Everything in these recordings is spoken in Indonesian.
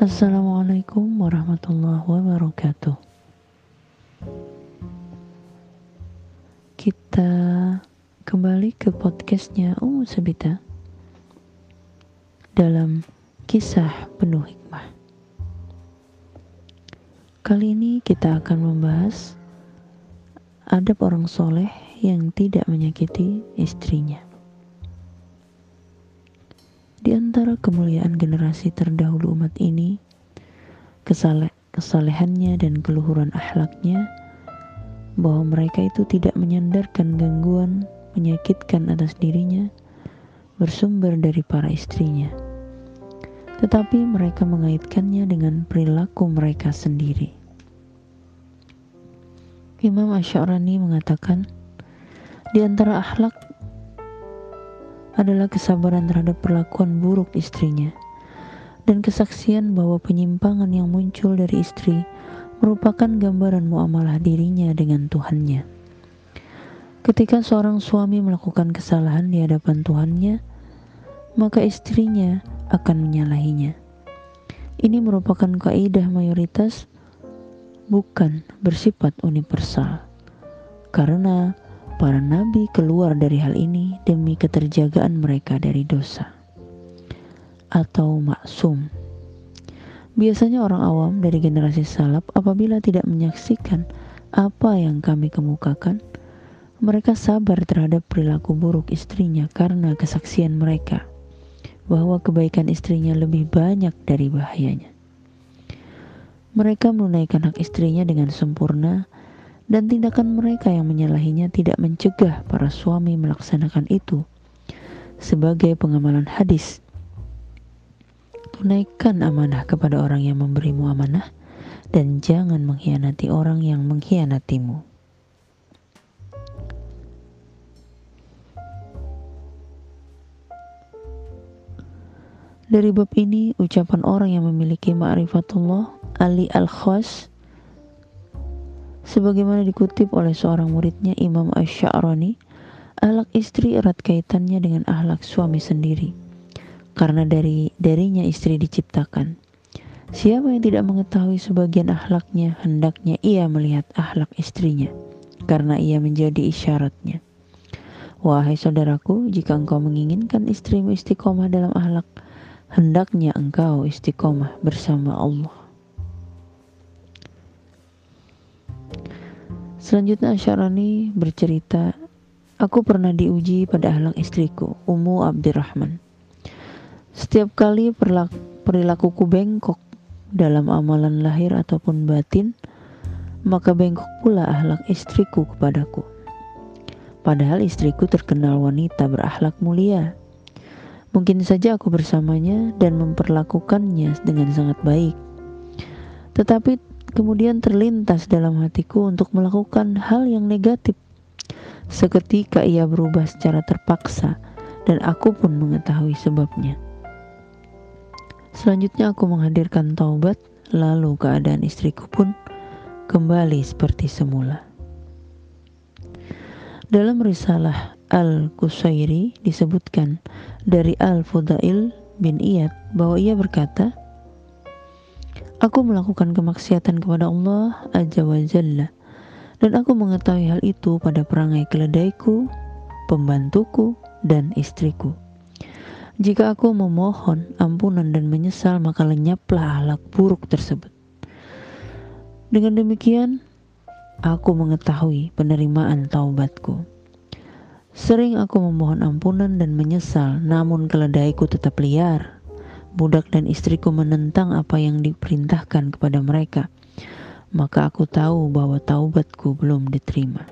Assalamualaikum warahmatullahi wabarakatuh. Kita kembali ke podcastnya Umu Sabita dalam kisah penuh hikmah. Kali ini kita akan membahas adab orang soleh yang tidak menyakiti istrinya. Di antara kemuliaan generasi terdahulu umat ini, kesale kesalehannya dan keluhuran akhlaknya, bahwa mereka itu tidak menyandarkan gangguan menyakitkan atas dirinya bersumber dari para istrinya. Tetapi mereka mengaitkannya dengan perilaku mereka sendiri. Imam Asy'arani mengatakan, di antara akhlak adalah kesabaran terhadap perlakuan buruk istrinya dan kesaksian bahwa penyimpangan yang muncul dari istri merupakan gambaran muamalah dirinya dengan Tuhannya. Ketika seorang suami melakukan kesalahan di hadapan Tuhannya, maka istrinya akan menyalahinya. Ini merupakan kaidah mayoritas bukan bersifat universal. Karena Para nabi keluar dari hal ini demi keterjagaan mereka dari dosa atau maksum. Biasanya orang awam dari generasi salaf apabila tidak menyaksikan apa yang kami kemukakan, mereka sabar terhadap perilaku buruk istrinya karena kesaksian mereka bahwa kebaikan istrinya lebih banyak dari bahayanya. Mereka menunaikan hak istrinya dengan sempurna dan tindakan mereka yang menyalahinya tidak mencegah para suami melaksanakan itu sebagai pengamalan hadis. Tunaikan amanah kepada orang yang memberimu amanah dan jangan mengkhianati orang yang mengkhianatimu. Dari bab ini, ucapan orang yang memiliki ma'rifatullah Ali Al-Khas Sebagaimana dikutip oleh seorang muridnya Imam Ash-Sha'rani, ahlak istri erat kaitannya dengan ahlak suami sendiri. Karena dari darinya istri diciptakan. Siapa yang tidak mengetahui sebagian ahlaknya, hendaknya ia melihat ahlak istrinya, karena ia menjadi isyaratnya. Wahai saudaraku, jika engkau menginginkan istrimu istiqomah dalam ahlak, hendaknya engkau istiqomah bersama Allah. Selanjutnya Syarani bercerita, aku pernah diuji pada ahlak istriku, Ummu Abdurrahman. Setiap kali perilakuku bengkok dalam amalan lahir ataupun batin, maka bengkok pula ahlak istriku kepadaku. Padahal istriku terkenal wanita berakhlak mulia. Mungkin saja aku bersamanya dan memperlakukannya dengan sangat baik. Tetapi kemudian terlintas dalam hatiku untuk melakukan hal yang negatif. Seketika ia berubah secara terpaksa dan aku pun mengetahui sebabnya. Selanjutnya aku menghadirkan taubat, lalu keadaan istriku pun kembali seperti semula. Dalam risalah Al-Qusairi disebutkan dari Al-Fudail bin Iyad bahwa ia berkata, Aku melakukan kemaksiatan kepada Allah Azza wa Jalla dan aku mengetahui hal itu pada perangai keledaiku, pembantuku, dan istriku. Jika aku memohon ampunan dan menyesal maka lenyaplah ahlak buruk tersebut. Dengan demikian, aku mengetahui penerimaan taubatku. Sering aku memohon ampunan dan menyesal, namun keledaiku tetap liar budak dan istriku menentang apa yang diperintahkan kepada mereka, maka aku tahu bahwa taubatku belum diterima.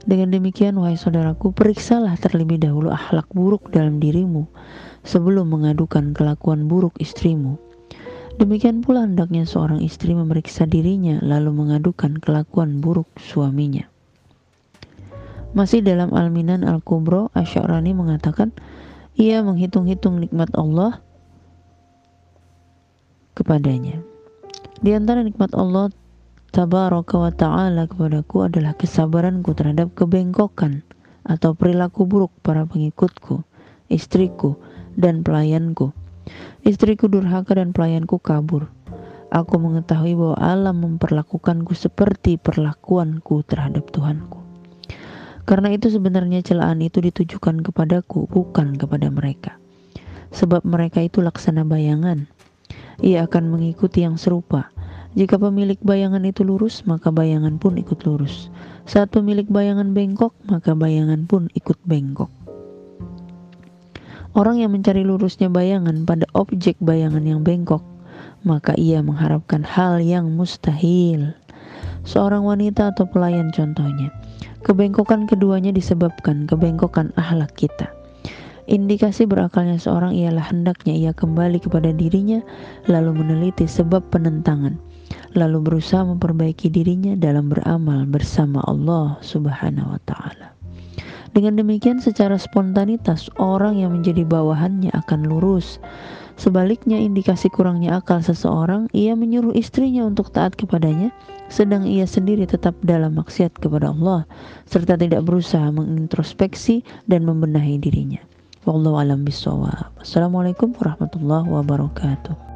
Dengan demikian, wahai saudaraku, periksalah terlebih dahulu akhlak buruk dalam dirimu sebelum mengadukan kelakuan buruk istrimu. Demikian pula hendaknya seorang istri memeriksa dirinya lalu mengadukan kelakuan buruk suaminya. Masih dalam Al-Minan Al-Kubro, Asy'arani mengatakan, ia menghitung-hitung nikmat Allah kepadanya. Di antara nikmat Allah tabaraka wa ta'ala kepadaku adalah kesabaranku terhadap kebengkokan atau perilaku buruk para pengikutku, istriku, dan pelayanku. Istriku durhaka dan pelayanku kabur. Aku mengetahui bahwa alam memperlakukanku seperti perlakuanku terhadap Tuhanku. Karena itu sebenarnya celaan itu ditujukan kepadaku, bukan kepada mereka. Sebab mereka itu laksana bayangan. Ia akan mengikuti yang serupa. Jika pemilik bayangan itu lurus, maka bayangan pun ikut lurus. Saat pemilik bayangan bengkok, maka bayangan pun ikut bengkok. Orang yang mencari lurusnya bayangan pada objek bayangan yang bengkok, maka ia mengharapkan hal yang mustahil. Seorang wanita atau pelayan contohnya. Kebengkokan keduanya disebabkan kebengkokan ahlak kita. Indikasi berakalnya seorang ialah hendaknya ia kembali kepada dirinya lalu meneliti sebab penentangan lalu berusaha memperbaiki dirinya dalam beramal bersama Allah Subhanahu wa taala. Dengan demikian secara spontanitas orang yang menjadi bawahannya akan lurus. Sebaliknya indikasi kurangnya akal seseorang, ia menyuruh istrinya untuk taat kepadanya, sedang ia sendiri tetap dalam maksiat kepada Allah, serta tidak berusaha mengintrospeksi dan membenahi dirinya. Wallahu alam. Assalamualaikum warahmatullahi wabarakatuh.